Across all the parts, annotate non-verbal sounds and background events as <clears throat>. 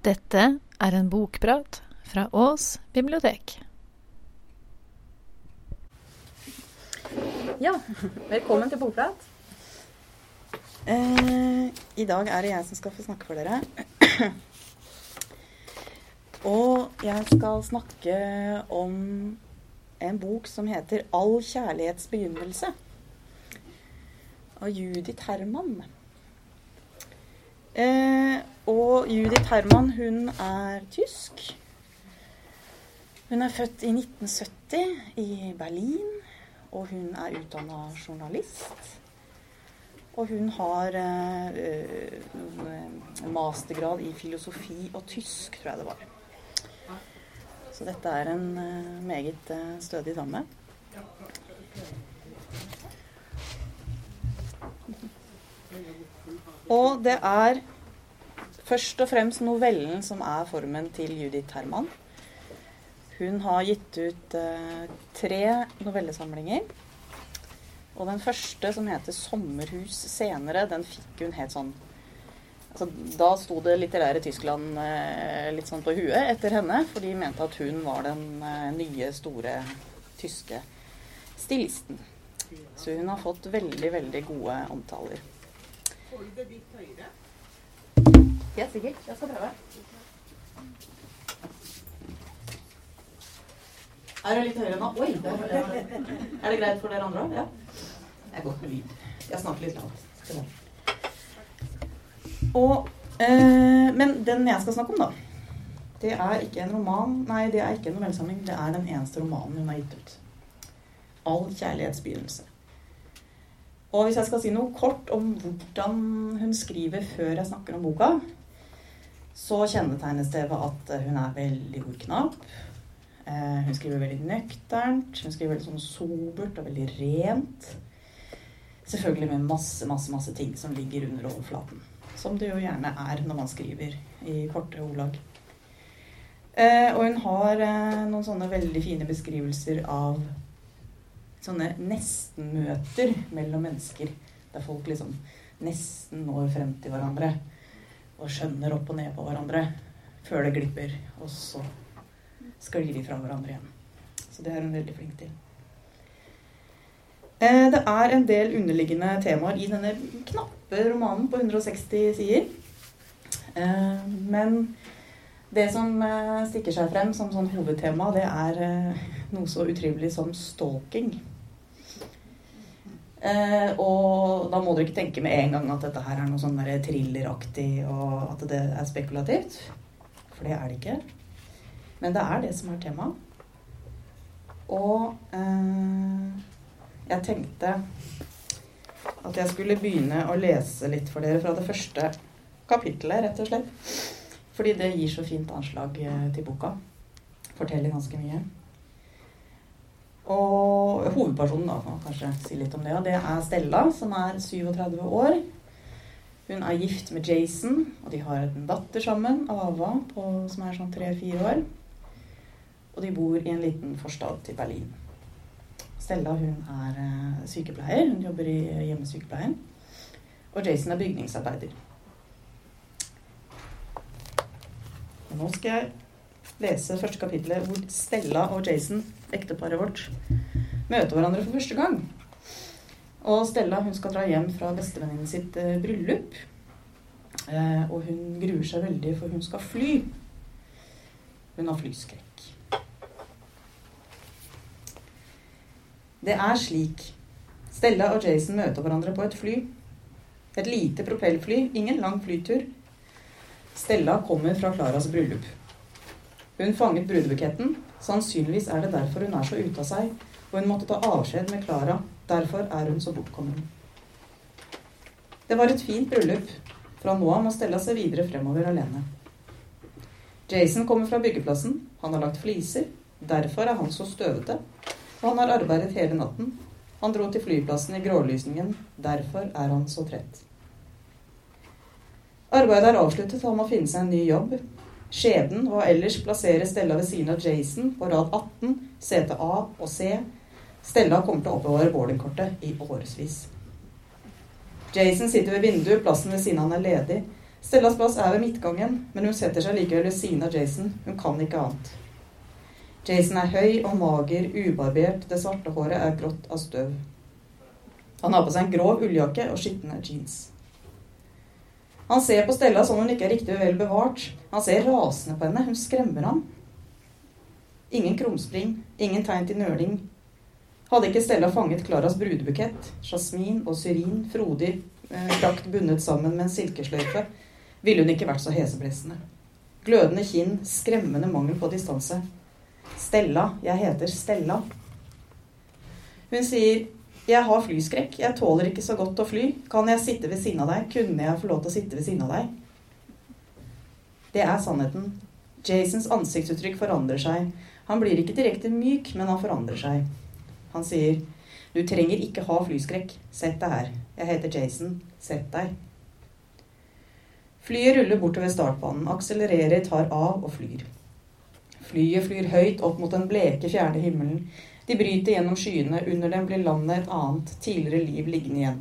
Dette er en bokprat fra Ås bibliotek. Ja, velkommen til Bokprat. Eh, I dag er det jeg som skal få snakke for dere. <clears throat> Og jeg skal snakke om en bok som heter 'All kjærlighets begynnelse' av Judith Herman. Eh, og Judith Herman, hun er tysk. Hun er født i 1970 i Berlin, og hun er utdanna journalist. Og hun har eh, en mastergrad i filosofi og tysk, tror jeg det var. Så dette er en uh, meget uh, stødig dame. Og det er først og fremst novellen som er formen til Judith Herman. Hun har gitt ut eh, tre novellesamlinger. Og den første, som heter 'Sommerhus senere', den fikk hun helt sånn altså, Da sto det litterære Tyskland eh, litt sånn på huet etter henne, for de mente at hun var den eh, nye, store tyske stilisten. Så hun har fått veldig, veldig gode omtaler. Hold det litt høyere. Ja, sikkert. Jeg skal prøve. Er det litt høyere nå? Oi! Der. Er det greit for dere andre òg? Ja? Jeg går med lyd. Jeg snakker litt lavt. Og, eh, men den jeg skal snakke om, da, det er ikke en roman Nei, det er ikke en novellesamling. Det er den eneste romanen hun har gitt ut. All kjærlighets begynnelse. Og hvis jeg skal si noe kort om hvordan hun skriver før jeg snakker om boka, så kjennetegnes det ved at hun er veldig ordknapp. Eh, hun skriver veldig nøkternt. Hun skriver veldig sånn sobert og veldig rent. Selvfølgelig med masse, masse, masse ting som ligger under overflaten. Som det jo gjerne er når man skriver i korte ordlag. Eh, og hun har eh, noen sånne veldig fine beskrivelser av sånne nesten-møter mellom mennesker. Der folk liksom nesten når frem til hverandre og skjønner opp og ned på hverandre før det glipper. Og så sklir de fra hverandre igjen. Så det er hun veldig flink til. Eh, det er en del underliggende temaer i denne knappe romanen på 160 sider. Eh, men det som eh, stikker seg frem som sånn hovedtema, det er noe så utrivelig som stalking. Eh, og da må dere ikke tenke med en gang at dette her er noe sånn thrilleraktig, og at det er spekulativt. For det er det ikke. Men det er det som er temaet. Og eh, jeg tenkte at jeg skulle begynne å lese litt for dere fra det første kapittelet, rett og slett. Fordi det gir så fint anslag eh, til boka. Forteller ganske mye. Og hovedpersonen, da, kan kanskje si litt om det. Og det er Stella, som er 37 år. Hun er gift med Jason, og de har en datter sammen, Ava, på, som er sånn tre-fire år. Og de bor i en liten forstad til Berlin. Stella hun er uh, sykepleier. Hun jobber i hjemmesykepleien. Og Jason er bygningsarbeider. Og nå skal jeg lese første kapittelet hvor Stella og Jason, ekteparet vårt, møter hverandre for første gang. Og Stella hun skal dra hjem fra bestevenninnen sitt eh, bryllup. Eh, og hun gruer seg veldig, for hun skal fly. Hun har flyskrekk. Det er slik. Stella og Jason møter hverandre på et fly. Et lite propellfly, ingen lang flytur. Stella kommer fra Klaras bryllup. Hun fanget brudebuketten. Sannsynligvis er det derfor hun er så ute av seg, og hun måtte ta avskjed med Klara. Derfor er hun så bortkommen. Det var et fint bryllup. Fra nå av må Stella seg videre fremover alene. Jason kommer fra byggeplassen. Han har lagt fliser. Derfor er han så støvete. Og han har arbeidet hele natten. Han dro til flyplassen i grålysningen. Derfor er han så trett. Arbeidet er avsluttet, han må finne seg en ny jobb. Skjebnen og ellers plasserer Stella ved siden av Jason på rad 18, sete A og C. Stella kommer til å oppbevare boardingkortet i årevis. Jason sitter ved vinduet, plassen ved siden av han er ledig. Stellas plass er ved midtgangen, men hun setter seg likevel ved siden av Jason. Hun kan ikke annet. Jason er høy og mager, ubarbert, det svarte håret er grått av støv. Han har på seg en grov ulljakke og skitne jeans. Han ser på Stella som om hun ikke er riktig vel bevart. Han ser rasende på henne. Hun skremmer ham. Ingen krumspring, ingen tegn til nøling. Hadde ikke Stella fanget Klaras brudebukett, jasmin og syrin, frodig eh, prakt bundet sammen med en silkesløyfe, ville hun ikke vært så heseblesende. Glødende kinn, skremmende mangel på distanse. Stella, jeg heter Stella. Hun sier, jeg har flyskrekk, jeg tåler ikke så godt å fly. Kan jeg sitte ved siden av deg? Kunne jeg få lov til å sitte ved siden av deg? Det er sannheten. Jasons ansiktsuttrykk forandrer seg. Han blir ikke direkte myk, men han forandrer seg. Han sier, du trenger ikke ha flyskrekk. Sett deg her. Jeg heter Jason. Sett deg. Flyet ruller bortover startbanen, akselererer, tar av og flyr. Flyet flyr høyt opp mot den bleke, fjerne himmelen. De bryter gjennom skyene. Under dem blir landet et annet, tidligere liv liggende igjen.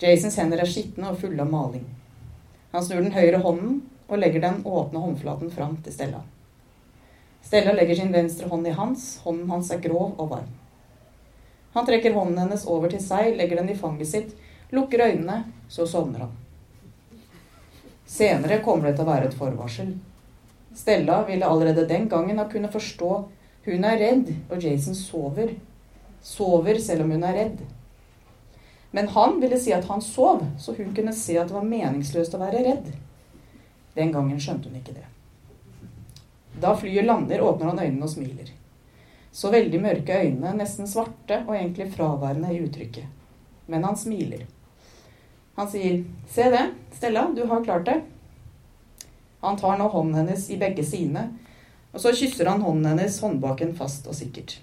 Jasons hender er skitne og fulle av maling. Han snur den høyre hånden og legger den åpne håndflaten fram til Stella. Stella legger sin venstre hånd i hans. Hånden hans er grov og varm. Han trekker hånden hennes over til seg, legger den i fanget sitt, lukker øynene, så sovner han. Senere kommer det til å være et forvarsel. Stella ville allerede den gangen ha kunnet forstå hun er redd, og Jason sover. Sover selv om hun er redd. Men han ville si at han sov, så hun kunne se at det var meningsløst å være redd. Den gangen skjønte hun ikke det. Da flyet lander, åpner han øynene og smiler. Så veldig mørke øyne, nesten svarte og egentlig fraværende i uttrykket. Men han smiler. Han sier, 'Se det, Stella, du har klart det.' Han tar nå hånden hennes i begge sine, og så kysser han hånden hennes håndbaken fast og sikkert.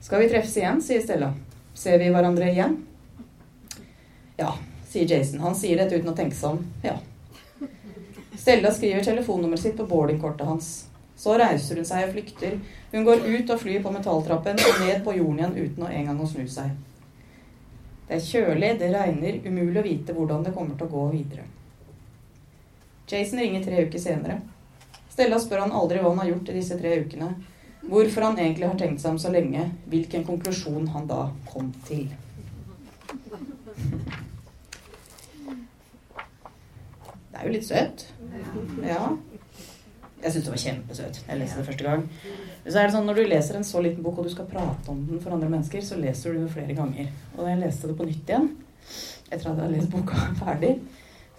Skal vi treffes igjen, sier Stella. Ser vi hverandre igjen? Ja, sier Jason. Han sier dette uten å tenke seg om. Ja. Stella skriver telefonnummeret sitt på boardingkortet hans. Så reiser hun seg og flykter. Hun går ut og flyr på metalltrappen og ned på jorden igjen uten å engang å snu seg. Det er kjølig, det regner, umulig å vite hvordan det kommer til å gå videre. Jason ringer tre uker senere. Stella spør han aldri hva han har gjort i disse tre ukene. Hvorfor han egentlig har tenkt seg om så lenge. Hvilken konklusjon han da kom til. Det er jo litt søt. Ja. Jeg syns det var kjempesøt. Jeg leste det første gang. Så er det sånn, Når du leser en så liten bok, og du skal prate om den for andre mennesker, så leser du det flere ganger. Og da jeg leste det på nytt igjen, etter at jeg hadde lest boka <laughs> ferdig,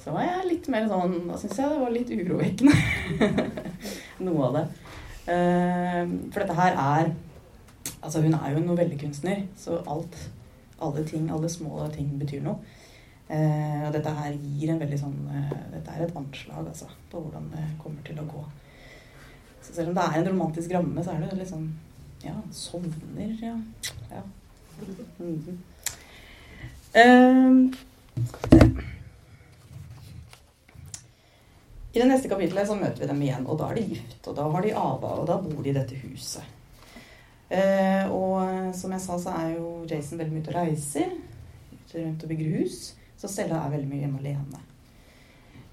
så var jeg litt mer sånn Da syns jeg det var litt urovekkende. <laughs> Noe av det. Eh, for dette her er Altså, hun er jo en novellekunstner, så alt Alle ting, alle små ting betyr noe. Eh, og dette her gir en veldig sånn eh, Dette er et anslag, altså, på hvordan det kommer til å gå. Så selv om det er en romantisk ramme, så er det litt sånn Ja, sovner, ja. ja. Mm -hmm. uh, I det neste kapitlet så møter vi dem igjen, og da er de gift. Og da har de Ava, og da bor de i dette huset. Eh, og som jeg sa, så er jo Jason veldig mye ute og reiser. Rundt og bygger hus. Så Stella er veldig mye hjemme alene.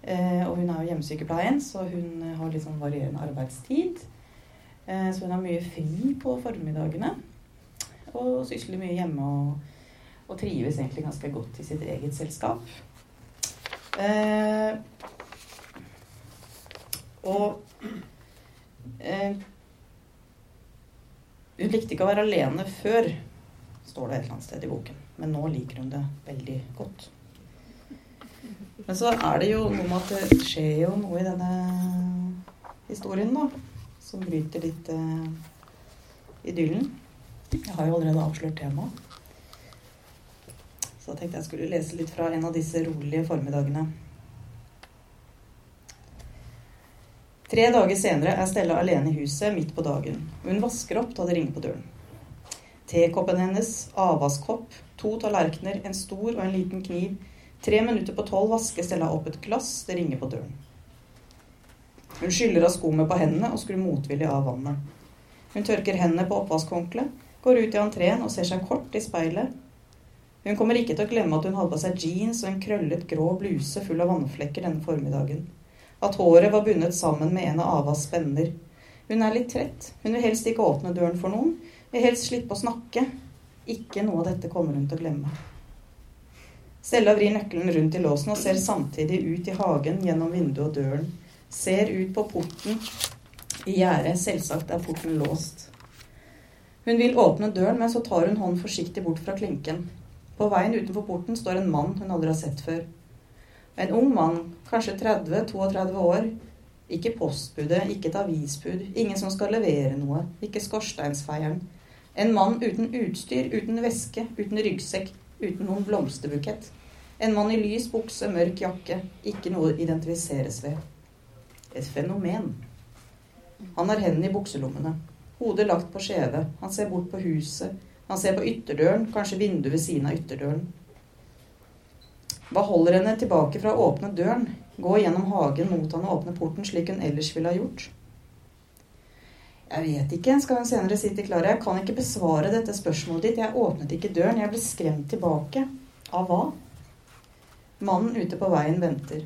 Eh, og hun er jo hjemmesykepleien, så hun har sånn varierende arbeidstid. Eh, så hun har mye fri på formiddagene. Og sysler mye hjemme og, og trives egentlig ganske godt i sitt eget selskap. Eh, og eh, Hun likte ikke å være alene før, står det et eller annet sted i boken. Men nå liker hun det veldig godt. Men så er det jo noe med at det skjer jo noe i denne historien, da. Som bryter litt eh, idyllen. Jeg har jo allerede avslørt temaet. Så jeg tenkte jeg skulle lese litt fra en av disse rolige formiddagene. Tre dager senere er Stella alene i huset midt på dagen. Hun vasker opp da det ringer på døren. Tekoppen hennes, avvaskkopp, to tallerkener, en stor og en liten kniv. Tre minutter på tolv vasker Stella opp et glass, det ringer på døren. Hun skyller av skoene på hendene og skrur motvillig av vannet. Hun tørker hendene på oppvaskhåndkleet, går ut i entreen og ser seg kort i speilet. Hun kommer ikke til å glemme at hun hadde på seg jeans og en krøllet grå bluse full av vannflekker denne formiddagen. At håret var bundet sammen med en av Avas spenner. Hun er litt trett. Hun vil helst ikke åpne døren for noen. Vil helst slippe å snakke. Ikke noe av dette kommer hun til å glemme. Stella vrir nøkkelen rundt i låsen og ser samtidig ut i hagen gjennom vinduet og døren. Ser ut på porten i gjerdet. Selvsagt er porten låst. Hun vil åpne døren, men så tar hun hånden forsiktig bort fra klinken. På veien utenfor porten står en mann hun aldri har sett før. En ung mann, kanskje 30-32 år. Ikke postbudet, ikke et avisbud, ingen som skal levere noe, ikke skorsteinsfeieren. En mann uten utstyr, uten veske, uten ryggsekk, uten noen blomsterbukett. En mann i lys bukse, mørk jakke, ikke noe identifiseres ved. Et fenomen. Han har hendene i bukselommene, hodet lagt på skjeve, han ser bort på huset, han ser på ytterdøren, kanskje vinduet ved siden av ytterdøren. Hva holder henne tilbake fra å åpne døren, gå gjennom hagen mot han og åpne porten slik hun ellers ville ha gjort? Jeg vet ikke, skal hun senere si til Klara. Jeg kan ikke besvare dette spørsmålet ditt. Jeg åpnet ikke døren. Jeg ble skremt tilbake. Av hva? Mannen ute på veien venter.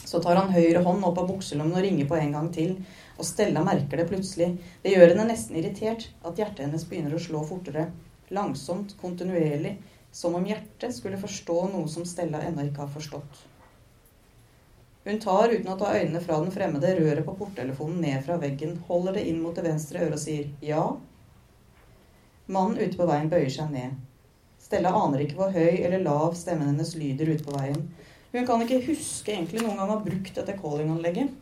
Så tar han høyre hånd opp av bukselommen og ringer på en gang til. Og Stella merker det plutselig. Det gjør henne nesten irritert at hjertet hennes begynner å slå fortere. Langsomt, kontinuerlig, som om hjertet skulle forstå noe som Stella ennå ikke har forstått. Hun tar, uten å ta øynene fra den fremmede, røret på porttelefonen ned fra veggen, holder det inn mot det venstre øret og sier ja. Mannen ute på veien bøyer seg ned. Stella aner ikke hvor høy eller lav stemmen hennes lyder ute på veien. Hun kan ikke huske egentlig noen gang å ha brukt dette callinganlegget.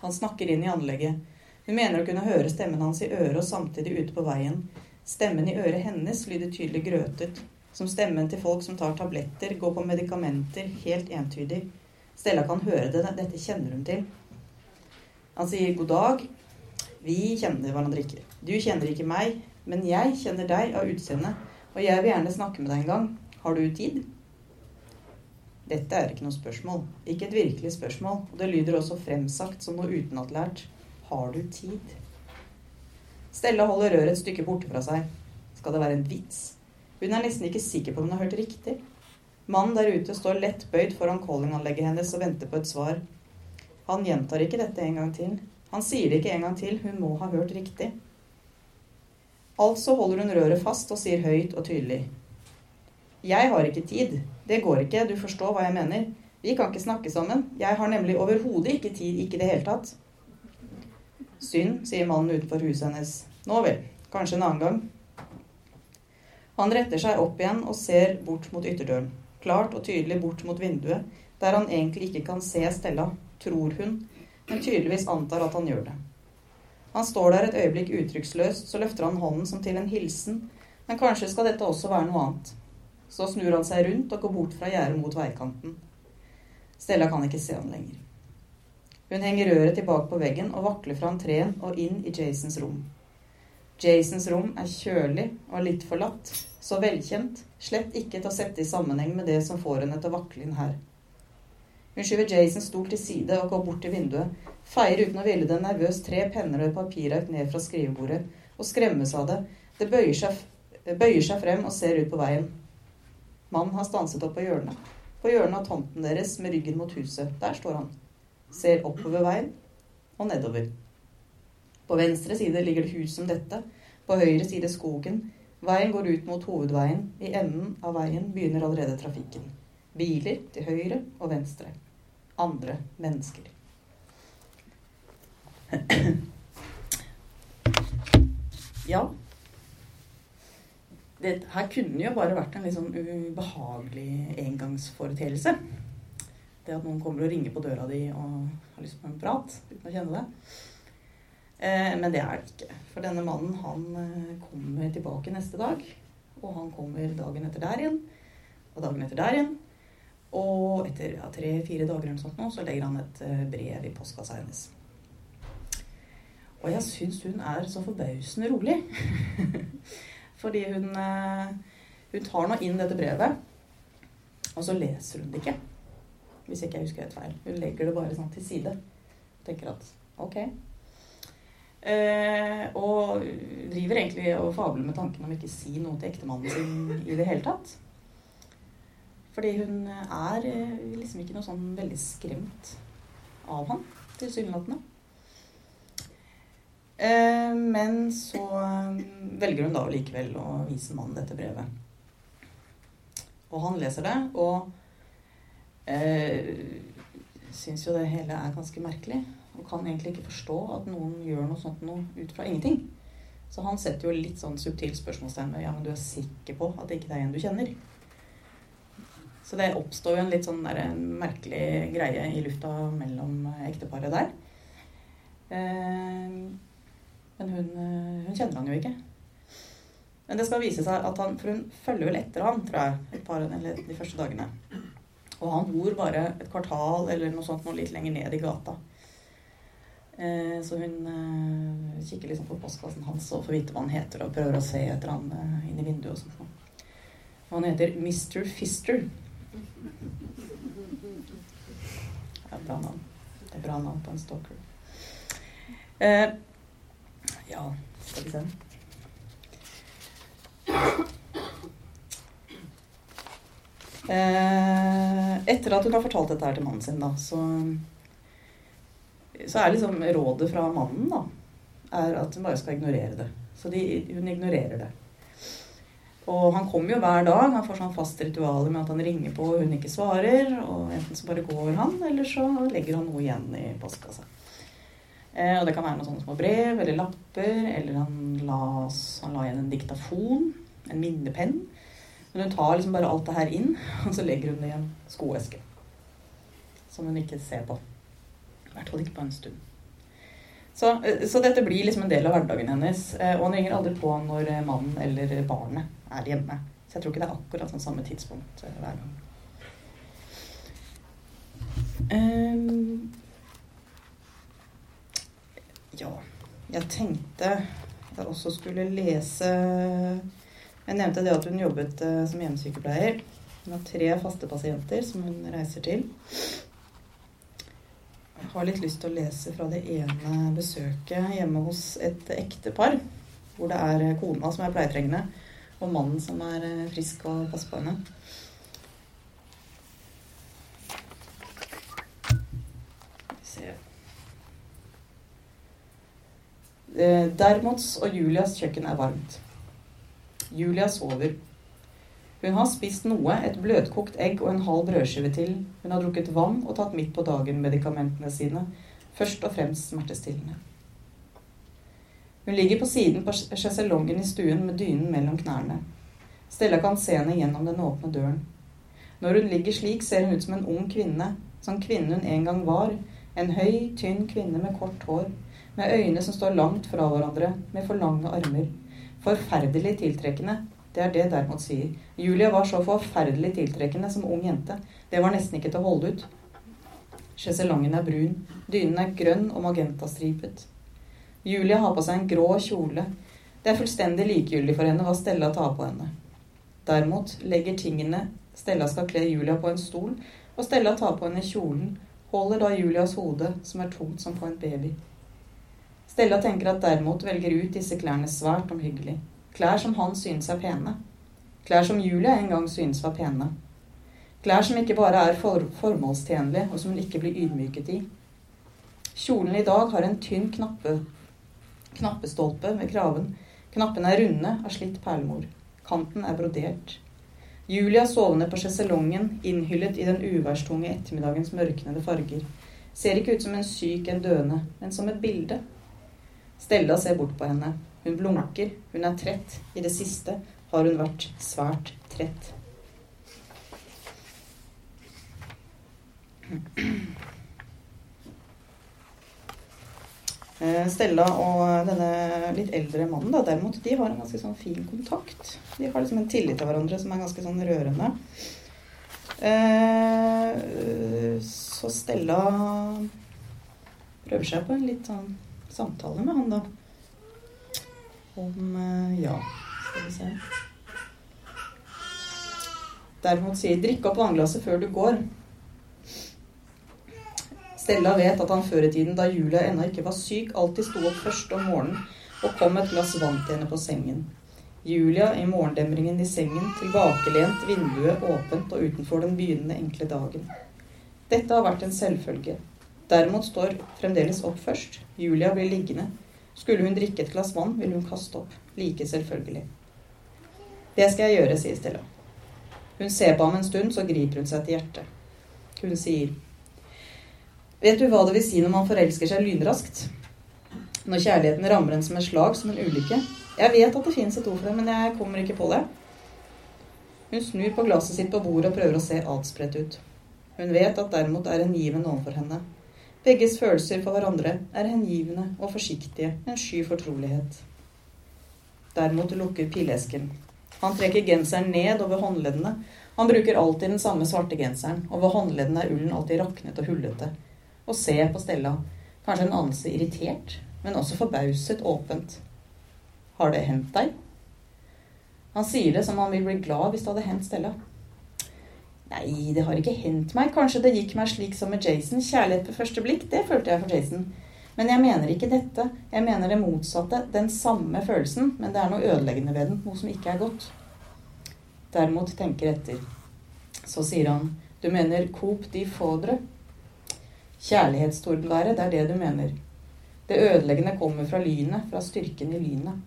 Han snakker inn i anlegget. Hun mener å kunne høre stemmen hans i øret og samtidig ute på veien. Stemmen i øret hennes lyder tydelig grøtet. Som stemmen til folk som tar tabletter, går på medikamenter, helt entydig. Stella kan høre det. Dette kjenner hun til. Han sier god dag. Vi kjenner hverandre ikke. Du kjenner ikke meg, men jeg kjenner deg av utseendet, og jeg vil gjerne snakke med deg en gang. Har du tid? Dette er ikke noe spørsmål. Ikke et virkelig spørsmål. Og det lyder også fremsagt som noe utenatlært. Har du tid? Stella holder røret et stykke borte fra seg. Skal det være en vits? Hun er nesten ikke sikker på om hun har hørt riktig. Mannen der ute står lett bøyd foran callinganlegget hennes og venter på et svar. Han gjentar ikke dette en gang til. Han sier det ikke en gang til. Hun må ha hørt riktig. Altså holder hun røret fast og sier høyt og tydelig. Jeg har ikke tid. Det går ikke. Du forstår hva jeg mener. Vi kan ikke snakke sammen. Jeg har nemlig overhodet ikke tid. Ikke i det hele tatt. Synd, sier mannen utenfor huset hennes. Nå vel. Kanskje en annen gang. Han retter seg opp igjen og ser bort mot ytterdøren. Klart og tydelig bort mot vinduet, der han egentlig ikke kan se Stella, tror hun, men tydeligvis antar at han gjør det. Han står der et øyeblikk uttrykksløst, så løfter han hånden som til en hilsen, men kanskje skal dette også være noe annet. Så snur han seg rundt og går bort fra gjerdet mot veikanten. Stella kan ikke se han lenger. Hun henger røret tilbake på veggen og vakler fra entreen og inn i Jasons rom. Jasons rom er kjølig og litt forlatt, så velkjent, slett ikke til å sette i sammenheng med det som får henne til å vakle inn her. Hun skyver Jasons stol til side og går bort til vinduet, feier uten å ville det nervøst tre penner og et papirark ned fra skrivebordet, og skremmes av det. Det bøyer seg, bøyer seg frem og ser ut på veien. Mannen har stanset opp på hjørnet. På hjørnet av tomten deres med ryggen mot huset. Der står han. Ser oppover veien og nedover. På venstre side ligger det hus som dette. På høyre side skogen. Veien går ut mot hovedveien. I enden av veien begynner allerede trafikken. Biler til høyre og venstre. Andre mennesker. <clears throat> Ja, det her kunne jo bare vært en litt sånn ubehagelig engangsforeteelse. Det at noen kommer og ringer på døra di og har lyst på en prat uten å kjenne det. Eh, men det er det ikke. For denne mannen han eh, kommer tilbake neste dag. Og han kommer dagen etter der igjen. Og dagen etter der igjen. Og etter ja, tre-fire dager eller sånt nå, så legger han et eh, brev i postkassa hennes. Og jeg syns hun er så forbausende rolig. <laughs> Fordi hun, hun tar nå inn dette brevet, og så leser hun det ikke. Hvis ikke jeg husker helt feil. Hun legger det bare sånn til side. Tenker at ok. Eh, og driver egentlig og fabler med tanken om ikke si noe til ektemannen sin i det hele tatt. Fordi hun er eh, liksom ikke noe sånn veldig skremt av han, tilsynelatende. Eh, men så eh, velger hun da likevel å vise mannen dette brevet. Og han leser det, og eh, syns jo det hele er ganske merkelig. Og kan egentlig ikke forstå at noen gjør noe sånt noe ut fra ingenting. Så han setter jo litt sånn subtilt spørsmålstegn ved ja, men du er sikker på at det ikke er en du kjenner. Så det oppstår jo en litt sånn der, en merkelig greie i lufta mellom ekteparet der. Eh, men hun, eh, hun, kjenner han jo ikke. Men det skal vise seg at han For hun følger vel etter han, tror jeg, et par, eller de første dagene. Og han bor bare et kvartal eller noe sånt noe litt lenger ned i gata. Eh, så hun eh, kikker liksom på postkassen hans og får vite hva han heter, og prøver å se etter han eh, inn i vinduet og sånt. Og han heter Mr. Fister. Det er bra navn. Det er bra navn på en stalker. Eh, ja, skal vi se. Eh, etter at hun har fortalt dette her til mannen sin, da, så så er liksom rådet fra mannen da, er at hun bare skal ignorere det. Så de, hun ignorerer det. Og han kommer jo hver dag. Han får sånn fast ritual med at han ringer på og hun ikke svarer. Og enten så bare går han, eller så legger han noe igjen i postkassa. Eh, og det kan være noen sånne små brev eller lapper, eller han la, han la igjen en diktafon, en minnepenn. Men hun tar liksom bare alt det her inn, <laughs> og så legger hun det i en skoeske. Som hun ikke ser på. I hvert fall ikke på en stund. Så, eh, så, dette blir liksom en del av hverdagen hennes. Eh, og hun ringer aldri på når eh, mannen eller barnet er hjemme. Så jeg tror ikke det er akkurat sånn samme tidspunkt hver gang. Um, ja, jeg tenkte jeg også skulle lese Jeg nevnte det at hun jobbet som hjemmesykepleier. Hun har tre faste pasienter som hun reiser til. Jeg har litt lyst til å lese fra det ene besøket hjemme hos et ektepar. Hvor det er kona som er pleietrengende, og mannen som er eh, frisk og passer på henne. Eh, Dermots og Julias kjøkken er varmt. Julia sover. Hun har spist noe, et bløtkokt egg og en halv brødskive til. Hun har drukket vann og tatt midt på dagen medikamentene sine. Først og fremst smertestillende. Hun ligger på siden på sjeselongen i stuen med dynen mellom knærne. Stella kan se henne gjennom den åpne døren. Når hun ligger slik, ser hun ut som en ung kvinne, som kvinnen hun en gang var. En høy, tynn kvinne med kort hår, med øyne som står langt fra hverandre, med for lange armer. Forferdelig tiltrekkende, det er det derimot sier. Julia var så forferdelig tiltrekkende som ung jente. Det var nesten ikke til å holde ut. Sjeselongen er brun. Dynen er grønn og magentastripet. Julia har på seg en grå kjole. Det er fullstendig likegyldig for henne hva Stella tar på henne. Derimot legger tingene Stella skal kle Julia på en stol, og Stella tar på henne kjolen, holder da Julias hode, som er tungt som på en baby. Stella tenker at derimot velger ut disse klærne svært omhyggelig. Klær som han synes er pene. Klær som Julia en gang synes var pene. Klær som ikke bare er for formålstjenlige, og som hun ikke blir ydmyket i. Kjolen i dag har en tynn knappe, knappestolpe ved kraven. Knappene er runde av slitt perlemor. Kanten er brodert. Julia sovende på sjeselongen, innhyllet i den uværstunge ettermiddagens mørknede farger. Ser ikke ut som en syk, en døende, men som et bilde. Stella ser bort på henne. Hun blunker, hun er trett. I det siste har hun vært svært trett. Eh, Stella og denne litt eldre mannen da, derimot, de har en ganske sånn fin kontakt. De har liksom en tillit til hverandre som er ganske sånn rørende. Eh, så Stella prøver seg på en litt sånn samtale med han, da om eh, Ja, skal vi se Derimot sier 'drikk opp vannglasset før du går'. Stella vet at han før i tiden, da Julia ennå ikke var syk, alltid sto opp først om morgenen og kom et glass vann til henne på sengen. Julia i morgendemringen i sengen, tilbakelent, vinduet åpent og utenfor den begynnende enkle dagen. Dette har vært en selvfølge. Derimot står fremdeles opp først. Julia blir liggende. Skulle hun drikke et glass vann, vil hun kaste opp. Like selvfølgelig. Det skal jeg gjøre, sier Stella. Hun ser på ham en stund, så griper hun seg til hjertet. Hun sier Vet du hva det vil si når man forelsker seg lynraskt? Når kjærligheten rammer en som et slag, som en ulykke? Jeg vet at det fins et ord for det, men jeg kommer ikke på det. Hun snur på glasset sitt på bordet og prøver å se adspredt ut. Hun vet at derimot er en given overfor henne. Begges følelser for hverandre er hengivende og forsiktige, en sky fortrolighet. Derimot lukker pilleesken. Han trekker genseren ned over håndleddene. Han bruker alltid den samme svarte genseren, og ved håndleddene er ullen alltid raknet og hullete. Og ser på Stella, kanskje en anelse irritert, men også forbauset åpent. Har det hendt deg? Han sier det som om han vil bli glad hvis det hadde hendt Stella. Nei, det har ikke hendt meg. Kanskje det gikk meg slik som med Jason. Kjærlighet ved første blikk, det følte jeg for Jason. Men jeg mener ikke dette. Jeg mener det motsatte. Den samme følelsen, men det er noe ødeleggende ved den. Noe som ikke er godt. Derimot tenker etter. Så sier han, du mener Coop de Faudre? Kjærlighetstordenværet, det er det du mener. Det ødeleggende kommer fra lynet, fra styrken i lynet.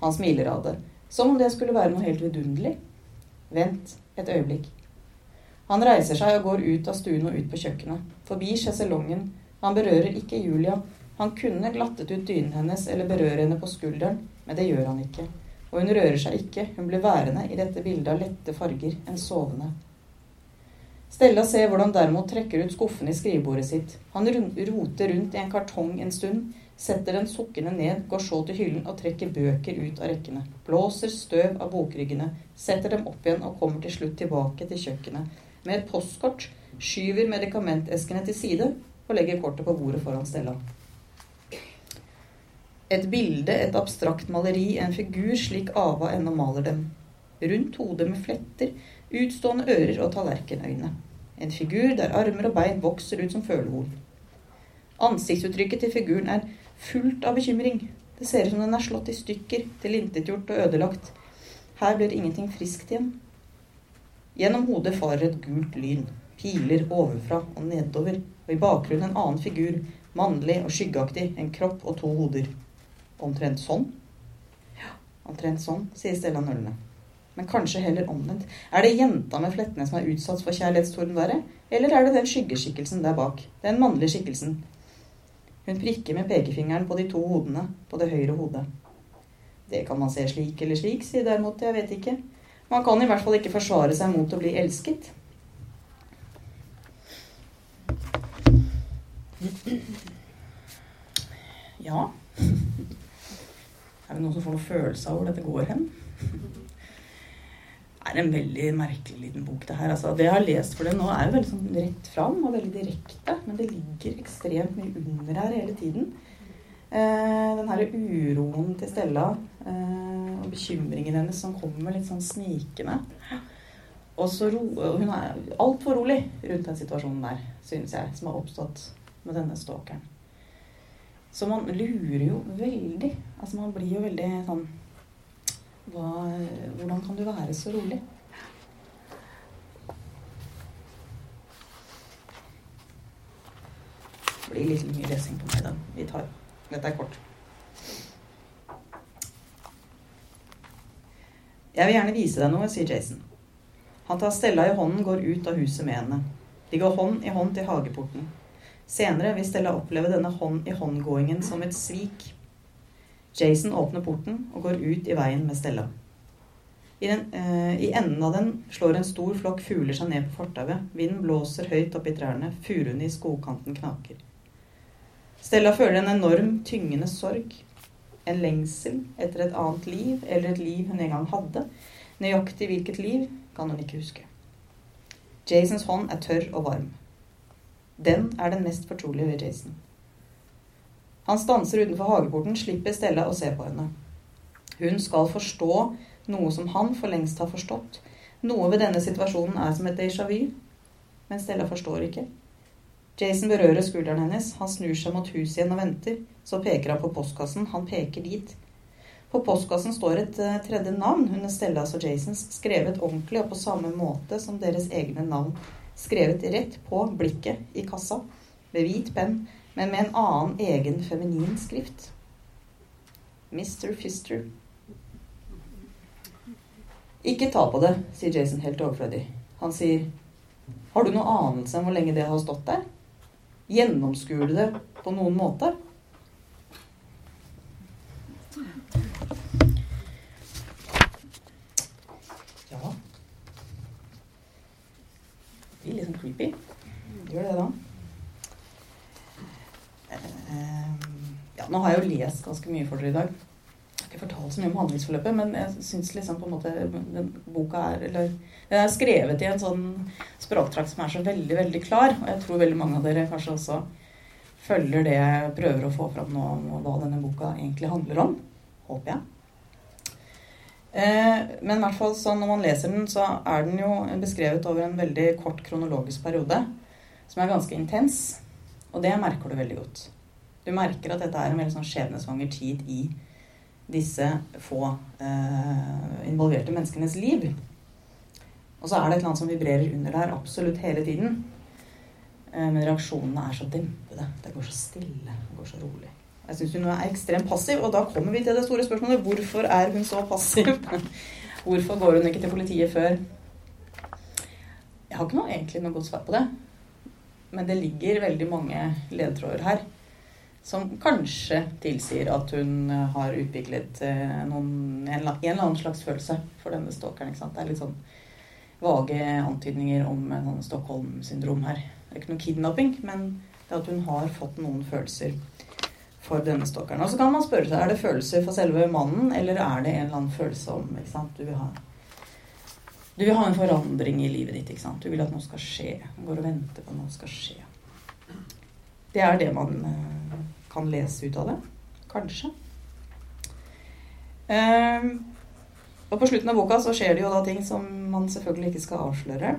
Han smiler av det, som om det skulle være noe helt vidunderlig. Vent et øyeblikk. Han reiser seg og går ut av stuen og ut på kjøkkenet. Forbi sjeselongen. Han berører ikke Julia. Han kunne glattet ut dynen hennes eller berøre henne på skulderen, men det gjør han ikke. Og hun rører seg ikke, hun blir værende i dette bildet av lette farger, en sovende. Stella ser hvordan derimot trekker ut skuffen i skrivebordet sitt. Han roter rundt i en kartong en stund, setter den sukkende ned, går så til hyllen og trekker bøker ut av rekkene. Blåser støv av bokryggene, setter dem opp igjen og kommer til slutt tilbake til kjøkkenet. Med et postkort skyver medikamenteskene til side og legger kortet på bordet foran Stella. Et bilde, et abstrakt maleri, en figur slik Ava ennå maler dem. Rundt hodet med fletter, utstående ører og tallerkenøyne. En figur der armer og bein vokser ut som følehorn. Ansiktsuttrykket til figuren er fullt av bekymring. Det ser ut som den er slått i stykker, tilintetgjort og ødelagt. Her blir ingenting friskt igjen. Gjennom hodet farer et gult lyn. Piler ovenfra og nedover. Og i bakgrunnen en annen figur. Mannlig og skyggeaktig. En kropp og to hoder. Omtrent sånn. Ja, omtrent sånn, sier Stella nølende. Men kanskje heller omvendt. Er det jenta med flettene som er utsatt for kjærlighetstordenværet? Eller er det den skyggeskikkelsen der bak? Den mannlige skikkelsen. Hun prikker med pekefingeren på de to hodene på det høyre hodet. Det kan man se slik eller slik, sier derimot jeg vet ikke. Man kan i hvert fall ikke forsvare seg mot å bli elsket. Ja Er det noen som får noen følelse av hvor dette går hen? Er en veldig merkelig liten bok, det her. Altså, det jeg har lest for det nå, er jo veldig sånn rett fram og veldig direkte. Men det ligger ekstremt mye under her hele tiden. Eh, den her uroen til Stella eh, og bekymringen hennes som kommer litt sånn snikende. Og så ro, Hun er altfor rolig rundt den situasjonen der, synes jeg, som har oppstått med denne stalkeren. Så man lurer jo veldig. Altså man blir jo veldig sånn hva, hvordan kan du være så rolig? Det blir litt mye lesing på meg, da. Vi tar Dette er kort. Jeg vil gjerne vise deg noe, sier Jason. Han tar Stella i hånden, går ut av huset med henne. De går hånd i hånd til hageporten. Senere vil Stella oppleve denne hånd-i-hånd-gåingen som et svik. Jason åpner porten og går ut i veien med Stella. I, den, eh, I, enden av den slår en stor flokk fugler seg ned på fortauet. Vinden blåser høyt opp i trærne. Furuene i skogkanten knaker. Stella føler en enorm, tyngende sorg. En lengsel etter et annet liv, eller et liv hun en gang hadde. Nøyaktig hvilket liv kan hun ikke huske. Jasons hånd er tørr og varm. Den er den mest fortrolige ved Jason. Han stanser utenfor hageporten, slipper Stella å se på henne. Hun skal forstå noe som han for lengst har forstått. Noe ved denne situasjonen er som et déjà vu. Men Stella forstår ikke. Jason berører skulderen hennes. Han snur seg mot huset igjen og venter. Så peker han på postkassen. Han peker dit. På postkassen står et uh, tredje navn under Stellas og Jasons, skrevet ordentlig og på samme måte som deres egne navn. Skrevet rett på blikket i kassa, med hvit penn, men med en annen egen feminin skrift. Mr. Fister. Ikke ta på det, sier Jason helt overflødig. Han sier, har du noe anelse om hvor lenge det har stått der? Gjennomskuer du det på noen måte? Ja Det blir litt sånn creepy. Gjør det, da. Nå har jeg jo lest ganske mye for dere i dag. Jeg har ikke fortalt så mye om handlingsforløpet, men jeg syns liksom på en måte den boka er Eller den er skrevet i en sånn språktrakt som er så veldig, veldig klar. Og jeg tror veldig mange av dere kanskje også følger det jeg prøver å få fram nå om hva denne boka egentlig handler om. Håper jeg. Men i hvert fall sånn, når man leser den, så er den jo beskrevet over en veldig kort kronologisk periode. Som er ganske intens. Og det merker du veldig godt. Du merker at dette er en veldig sånn skjebnesvanger tid i disse få eh, involverte menneskenes liv. Og så er det et eller annet som vibrerer under der absolutt hele tiden. Eh, men reaksjonene er så dempede. Det går så stille. Det går så rolig. Jeg syns hun er ekstremt passiv, og da kommer vi til det store spørsmålet. Hvorfor er hun så passiv? <laughs> Hvorfor går hun ikke til politiet før? Jeg har ikke noe, egentlig noe godt svar på det. Men det ligger veldig mange ledetråder her som kanskje tilsier at hun har utviklet noen, en, eller annen slags følelse for denne stalkeren. Ikke sant? Det er litt sånn vage antydninger om sånn Stockholm-syndrom her. Det er ikke noe kidnapping, men det at hun har fått noen følelser for denne stalkeren. Og så kan man spørre seg er det følelser for selve mannen, eller er det en eller annen følelse om ikke sant? Du vil ha du vil ha en forandring i livet ditt. ikke sant? Du vil at noe skal skje. Du går og venter på at noe skal skje. Det er det man kan lese ut av det. Kanskje. Um, og på slutten av boka så skjer det jo da ting som man selvfølgelig ikke skal avsløre.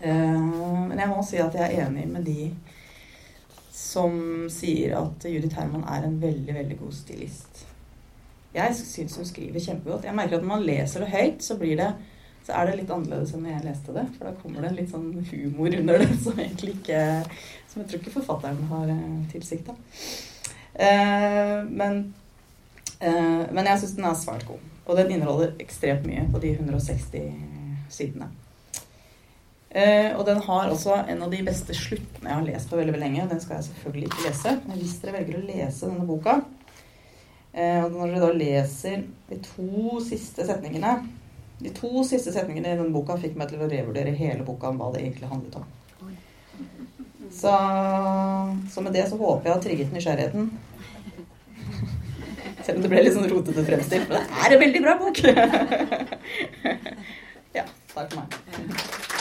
Uh, men jeg må si at jeg er enig med de som sier at Judith Herman er en veldig, veldig god stilist. Jeg syns hun skriver kjempegodt. Jeg merker at når man leser det høyt, så blir det så er det litt annerledes enn når jeg leste det. For da kommer det litt sånn humor under det som ikke Som jeg tror ikke forfatteren har tilsikta. Eh, men, eh, men jeg syns den er svært god. Og den inneholder ekstremt mye på de 160 sidene. Eh, og den har også en av de beste sluttene jeg har lest på veldig, veldig lenge. Den skal jeg selvfølgelig ikke lese. Men hvis dere velger å lese denne boka, og når dere da leser de to siste setningene de to siste setningene i denne boka fikk meg til å revurdere hele boka om hva det egentlig handlet om. Så, så med det så håper jeg å ha trigget nysgjerrigheten. <laughs> Selv om det ble litt sånn rotete fremstilt. Men det er en veldig bra bok! <laughs> ja, takk for meg.